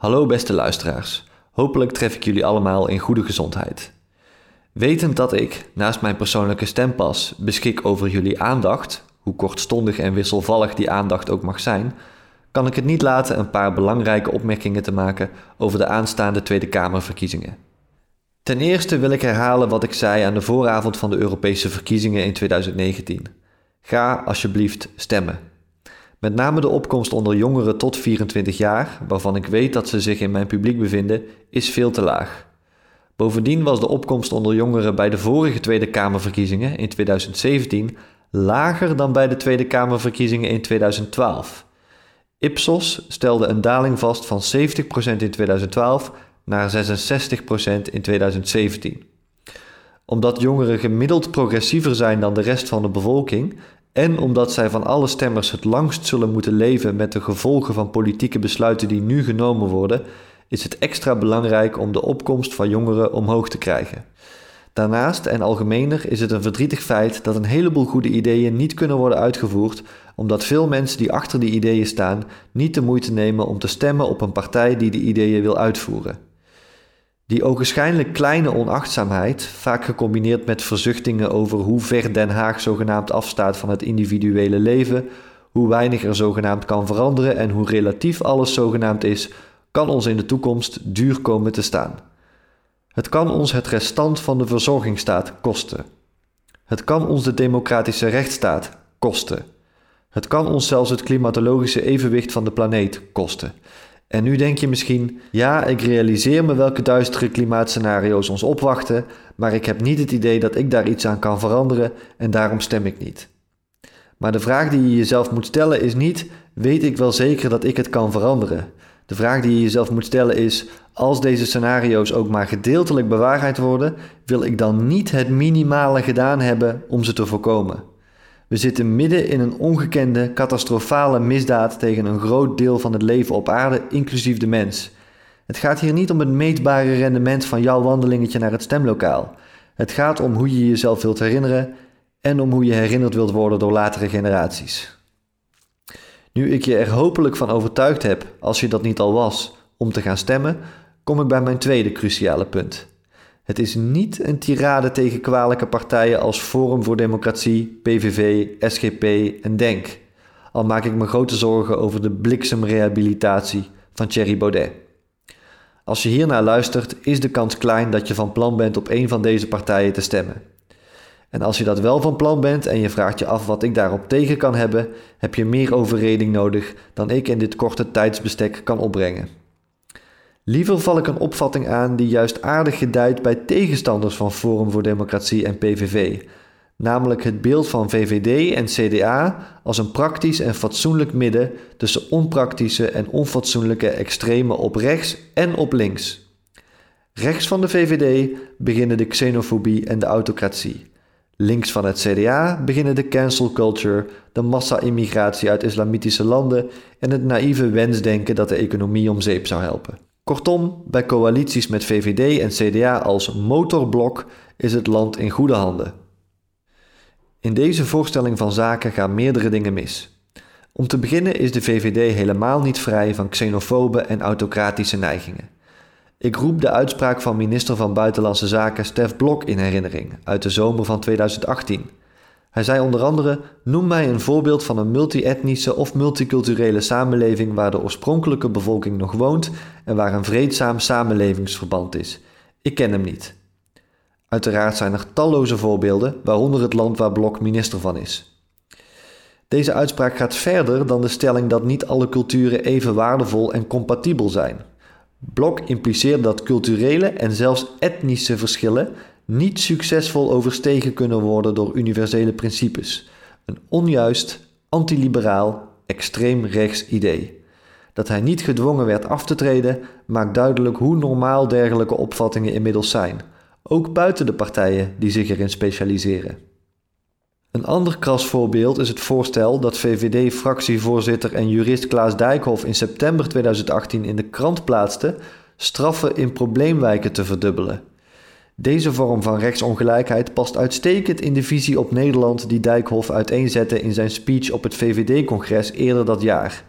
Hallo beste luisteraars. Hopelijk tref ik jullie allemaal in goede gezondheid. Wetend dat ik, naast mijn persoonlijke stempas, beschik over jullie aandacht, hoe kortstondig en wisselvallig die aandacht ook mag zijn, kan ik het niet laten een paar belangrijke opmerkingen te maken over de aanstaande Tweede Kamerverkiezingen. Ten eerste wil ik herhalen wat ik zei aan de vooravond van de Europese verkiezingen in 2019. Ga alsjeblieft stemmen. Met name de opkomst onder jongeren tot 24 jaar, waarvan ik weet dat ze zich in mijn publiek bevinden, is veel te laag. Bovendien was de opkomst onder jongeren bij de vorige Tweede Kamerverkiezingen in 2017 lager dan bij de Tweede Kamerverkiezingen in 2012. Ipsos stelde een daling vast van 70% in 2012 naar 66% in 2017. Omdat jongeren gemiddeld progressiever zijn dan de rest van de bevolking en omdat zij van alle stemmers het langst zullen moeten leven met de gevolgen van politieke besluiten die nu genomen worden, is het extra belangrijk om de opkomst van jongeren omhoog te krijgen. Daarnaast en algemener is het een verdrietig feit dat een heleboel goede ideeën niet kunnen worden uitgevoerd, omdat veel mensen die achter die ideeën staan niet de moeite nemen om te stemmen op een partij die de ideeën wil uitvoeren. Die ogenschijnlijk kleine onachtzaamheid, vaak gecombineerd met verzuchtingen over hoe ver Den Haag zogenaamd afstaat van het individuele leven, hoe weinig er zogenaamd kan veranderen en hoe relatief alles zogenaamd is, kan ons in de toekomst duur komen te staan. Het kan ons het restant van de verzorgingsstaat kosten. Het kan ons de democratische rechtsstaat kosten. Het kan ons zelfs het klimatologische evenwicht van de planeet kosten. En nu denk je misschien, ja, ik realiseer me welke duistere klimaatscenario's ons opwachten, maar ik heb niet het idee dat ik daar iets aan kan veranderen en daarom stem ik niet. Maar de vraag die je jezelf moet stellen is niet, weet ik wel zeker dat ik het kan veranderen? De vraag die je jezelf moet stellen is: als deze scenario's ook maar gedeeltelijk bewaarheid worden, wil ik dan niet het minimale gedaan hebben om ze te voorkomen? We zitten midden in een ongekende, catastrofale misdaad tegen een groot deel van het leven op aarde, inclusief de mens. Het gaat hier niet om het meetbare rendement van jouw wandelingetje naar het stemlokaal. Het gaat om hoe je jezelf wilt herinneren en om hoe je herinnerd wilt worden door latere generaties. Nu ik je er hopelijk van overtuigd heb, als je dat niet al was, om te gaan stemmen, kom ik bij mijn tweede cruciale punt. Het is niet een tirade tegen kwalijke partijen als Forum voor Democratie, PVV, SGP en DENK. Al maak ik me grote zorgen over de bliksemrehabilitatie van Thierry Baudet. Als je hiernaar luistert, is de kans klein dat je van plan bent op een van deze partijen te stemmen. En als je dat wel van plan bent en je vraagt je af wat ik daarop tegen kan hebben, heb je meer overreding nodig dan ik in dit korte tijdsbestek kan opbrengen. Liever val ik een opvatting aan die juist aardig gedijt bij tegenstanders van Forum voor Democratie en PVV, namelijk het beeld van VVD en CDA als een praktisch en fatsoenlijk midden tussen onpraktische en onfatsoenlijke extremen op rechts en op links. Rechts van de VVD beginnen de xenofobie en de autocratie. Links van het CDA beginnen de cancel culture, de massa-immigratie uit islamitische landen en het naïeve wensdenken dat de economie om zeep zou helpen. Kortom, bij coalities met VVD en CDA als motorblok is het land in goede handen. In deze voorstelling van zaken gaan meerdere dingen mis. Om te beginnen is de VVD helemaal niet vrij van xenofobe en autocratische neigingen. Ik roep de uitspraak van minister van Buitenlandse Zaken Stef Blok in herinnering uit de zomer van 2018. Hij zei onder andere: Noem mij een voorbeeld van een multi-etnische of multiculturele samenleving waar de oorspronkelijke bevolking nog woont en waar een vreedzaam samenlevingsverband is. Ik ken hem niet. Uiteraard zijn er talloze voorbeelden, waaronder het land waar Blok minister van is. Deze uitspraak gaat verder dan de stelling dat niet alle culturen even waardevol en compatibel zijn. Blok impliceert dat culturele en zelfs etnische verschillen niet succesvol overstegen kunnen worden door universele principes. Een onjuist, antiliberaal, extreem rechts idee. Dat hij niet gedwongen werd af te treden, maakt duidelijk hoe normaal dergelijke opvattingen inmiddels zijn, ook buiten de partijen die zich erin specialiseren. Een ander kras voorbeeld is het voorstel dat VVD-fractievoorzitter en jurist Klaas Dijkhoff in september 2018 in de krant plaatste straffen in probleemwijken te verdubbelen. Deze vorm van rechtsongelijkheid past uitstekend in de visie op Nederland die Dijkhoff uiteenzette in zijn speech op het VVD-congres eerder dat jaar.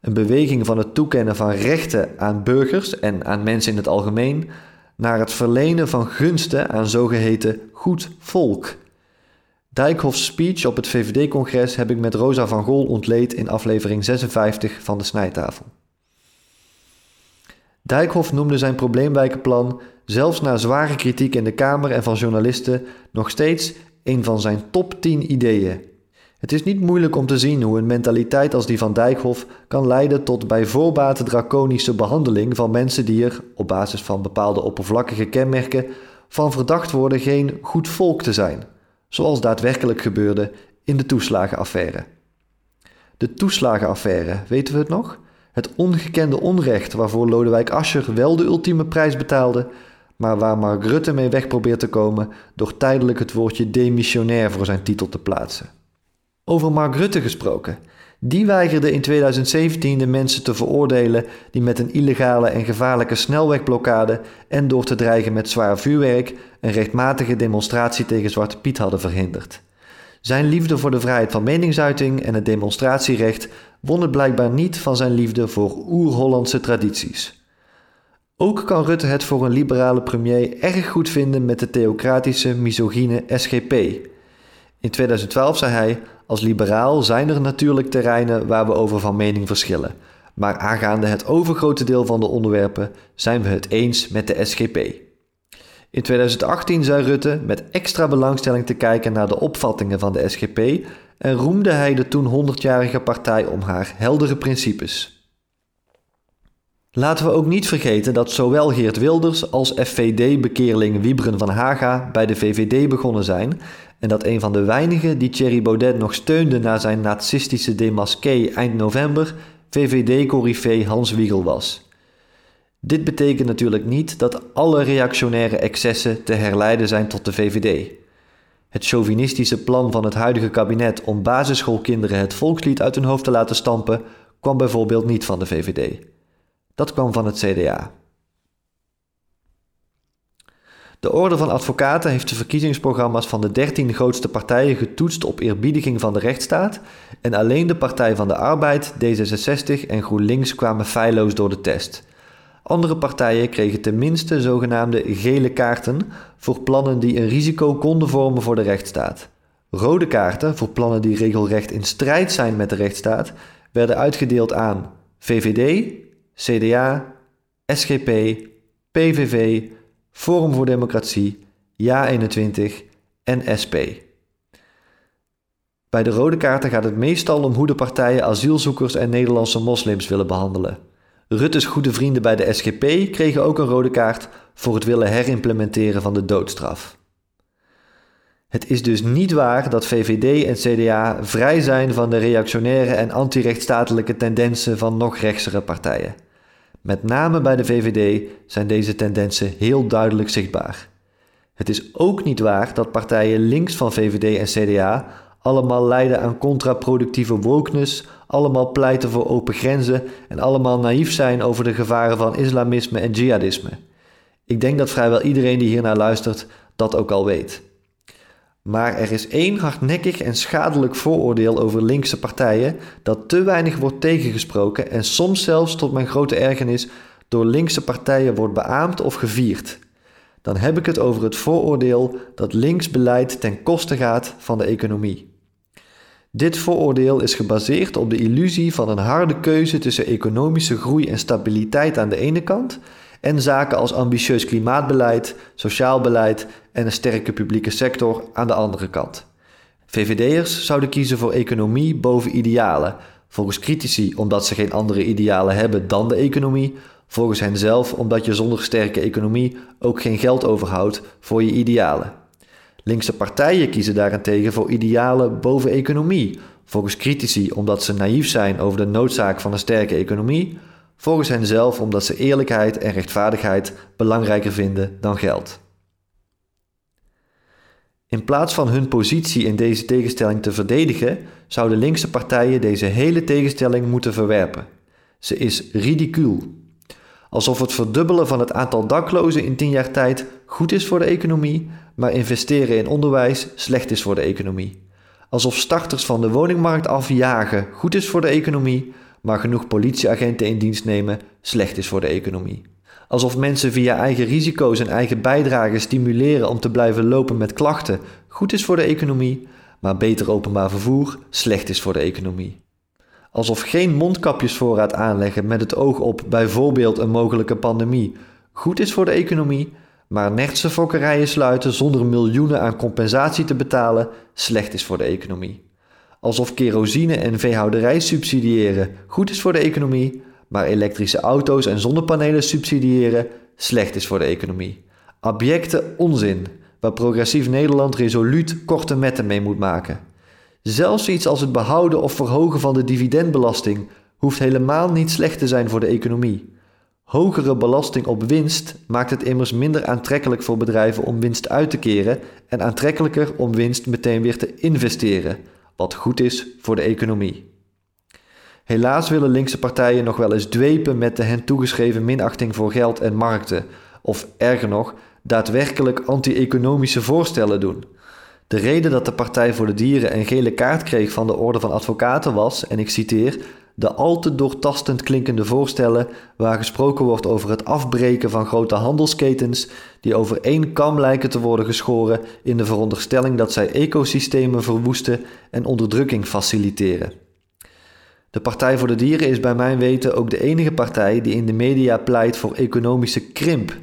een beweging van het toekennen van rechten aan burgers en aan mensen in het algemeen, naar het verlenen van gunsten aan zogeheten goed volk. Dijkhofs speech op het VVD-congres heb ik met Rosa van Gol ontleed in aflevering 56 van de Snijtafel. Dijkhoff noemde zijn probleemwijkenplan, zelfs na zware kritiek in de Kamer en van journalisten, nog steeds een van zijn top 10 ideeën. Het is niet moeilijk om te zien hoe een mentaliteit als die van Dijkhoff kan leiden tot bij voorbaat draconische behandeling van mensen die er, op basis van bepaalde oppervlakkige kenmerken, van verdacht worden geen goed volk te zijn, zoals daadwerkelijk gebeurde in de toeslagenaffaire. De toeslagenaffaire, weten we het nog? Het ongekende onrecht waarvoor Lodewijk Asscher wel de ultieme prijs betaalde, maar waar Mark Rutte mee weg probeert te komen door tijdelijk het woordje demissionair voor zijn titel te plaatsen. Over Mark Rutte gesproken. Die weigerde in 2017 de mensen te veroordelen die met een illegale en gevaarlijke snelwegblokkade en door te dreigen met zwaar vuurwerk een rechtmatige demonstratie tegen Zwarte Piet hadden verhinderd. Zijn liefde voor de vrijheid van meningsuiting en het demonstratierecht won het blijkbaar niet van zijn liefde voor oer-Hollandse tradities. Ook kan Rutte het voor een liberale premier erg goed vinden met de theocratische, misogyne SGP. In 2012 zei hij: Als liberaal zijn er natuurlijk terreinen waar we over van mening verschillen. Maar aangaande het overgrote deel van de onderwerpen zijn we het eens met de SGP. In 2018 zei Rutte met extra belangstelling te kijken naar de opvattingen van de SGP en roemde hij de toen 100-jarige partij om haar heldere principes. Laten we ook niet vergeten dat zowel Geert Wilders als FVD-bekeerling Wiebren van Haga bij de VVD begonnen zijn en dat een van de weinigen die Thierry Baudet nog steunde na zijn nazistische demasqué eind november VVD-corrivee Hans Wiegel was. Dit betekent natuurlijk niet dat alle reactionaire excessen te herleiden zijn tot de VVD. Het chauvinistische plan van het huidige kabinet om basisschoolkinderen het volkslied uit hun hoofd te laten stampen kwam bijvoorbeeld niet van de VVD. Dat kwam van het CDA. De Orde van Advocaten heeft de verkiezingsprogramma's van de 13 grootste partijen getoetst op eerbiediging van de rechtsstaat en alleen de Partij van de Arbeid, D66 en GroenLinks kwamen feilloos door de test. Andere partijen kregen tenminste zogenaamde gele kaarten voor plannen die een risico konden vormen voor de rechtsstaat. Rode kaarten voor plannen die regelrecht in strijd zijn met de rechtsstaat werden uitgedeeld aan VVD, CDA, SGP, PVV, Forum voor Democratie, Ja21 en SP. Bij de rode kaarten gaat het meestal om hoe de partijen asielzoekers en Nederlandse moslims willen behandelen. Rutte's goede vrienden bij de SGP kregen ook een rode kaart voor het willen herimplementeren van de doodstraf. Het is dus niet waar dat VVD en CDA vrij zijn van de reactionaire en antirechtstatelijke tendensen van nog rechtsere partijen. Met name bij de VVD zijn deze tendensen heel duidelijk zichtbaar. Het is ook niet waar dat partijen links van VVD en CDA allemaal lijden aan contraproductieve wokeness, allemaal pleiten voor open grenzen en allemaal naïef zijn over de gevaren van islamisme en jihadisme. Ik denk dat vrijwel iedereen die hiernaar luistert dat ook al weet. Maar er is één hardnekkig en schadelijk vooroordeel over linkse partijen dat te weinig wordt tegengesproken en soms zelfs tot mijn grote ergernis door linkse partijen wordt beaamd of gevierd. Dan heb ik het over het vooroordeel dat links beleid ten koste gaat van de economie. Dit vooroordeel is gebaseerd op de illusie van een harde keuze tussen economische groei en stabiliteit aan de ene kant en zaken als ambitieus klimaatbeleid, sociaal beleid en een sterke publieke sector aan de andere kant. VVD'ers zouden kiezen voor economie boven idealen, volgens critici omdat ze geen andere idealen hebben dan de economie, volgens hen zelf omdat je zonder sterke economie ook geen geld overhoudt voor je idealen. Linkse partijen kiezen daarentegen voor idealen boven economie, volgens critici omdat ze naïef zijn over de noodzaak van een sterke economie, volgens hen zelf omdat ze eerlijkheid en rechtvaardigheid belangrijker vinden dan geld. In plaats van hun positie in deze tegenstelling te verdedigen, zouden linkse partijen deze hele tegenstelling moeten verwerpen. Ze is ridicuul. Alsof het verdubbelen van het aantal daklozen in tien jaar tijd goed is voor de economie, maar investeren in onderwijs slecht is voor de economie. Alsof starters van de woningmarkt afjagen goed is voor de economie, maar genoeg politieagenten in dienst nemen slecht is voor de economie. Alsof mensen via eigen risico's en eigen bijdragen stimuleren om te blijven lopen met klachten goed is voor de economie, maar beter openbaar vervoer slecht is voor de economie. Alsof geen mondkapjesvoorraad aanleggen met het oog op bijvoorbeeld een mogelijke pandemie goed is voor de economie, maar nertse fokkerijen sluiten zonder miljoenen aan compensatie te betalen slecht is voor de economie. Alsof kerosine en veehouderij subsidiëren goed is voor de economie, maar elektrische auto's en zonnepanelen subsidiëren slecht is voor de economie. Abjecte onzin, waar progressief Nederland resoluut korte metten mee moet maken. Zelfs iets als het behouden of verhogen van de dividendbelasting hoeft helemaal niet slecht te zijn voor de economie. Hogere belasting op winst maakt het immers minder aantrekkelijk voor bedrijven om winst uit te keren en aantrekkelijker om winst meteen weer te investeren, wat goed is voor de economie. Helaas willen linkse partijen nog wel eens dwepen met de hen toegeschreven minachting voor geld en markten, of erger nog, daadwerkelijk anti-economische voorstellen doen. De reden dat de Partij voor de Dieren een gele kaart kreeg van de Orde van Advocaten was, en ik citeer, de al te doortastend klinkende voorstellen waar gesproken wordt over het afbreken van grote handelsketens die over één kam lijken te worden geschoren in de veronderstelling dat zij ecosystemen verwoesten en onderdrukking faciliteren. De Partij voor de Dieren is bij mijn weten ook de enige partij die in de media pleit voor economische krimp,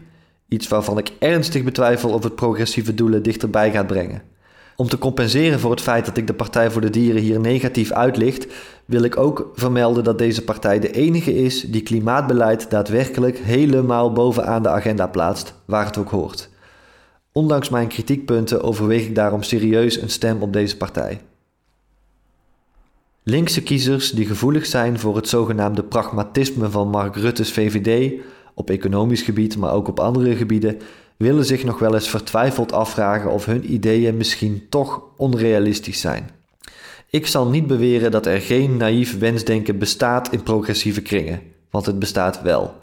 iets waarvan ik ernstig betwijfel of het progressieve doelen dichterbij gaat brengen. Om te compenseren voor het feit dat ik de Partij voor de Dieren hier negatief uitlicht, wil ik ook vermelden dat deze partij de enige is die klimaatbeleid daadwerkelijk helemaal bovenaan de agenda plaatst, waar het ook hoort. Ondanks mijn kritiekpunten overweeg ik daarom serieus een stem op deze partij. Linkse kiezers die gevoelig zijn voor het zogenaamde pragmatisme van Mark Rutte's VVD, op economisch gebied, maar ook op andere gebieden, willen zich nog wel eens vertwijfeld afvragen of hun ideeën misschien toch onrealistisch zijn. Ik zal niet beweren dat er geen naïef wensdenken bestaat in progressieve kringen, want het bestaat wel.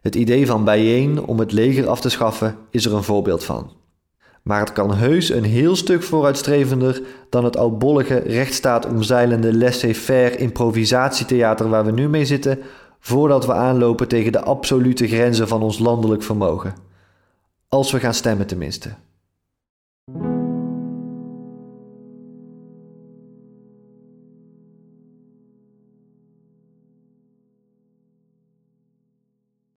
Het idee van bijeen om het leger af te schaffen is er een voorbeeld van. Maar het kan heus een heel stuk vooruitstrevender dan het oudbollige rechtsstaat omzeilende laissez-faire improvisatietheater waar we nu mee zitten, voordat we aanlopen tegen de absolute grenzen van ons landelijk vermogen. Als we gaan stemmen tenminste.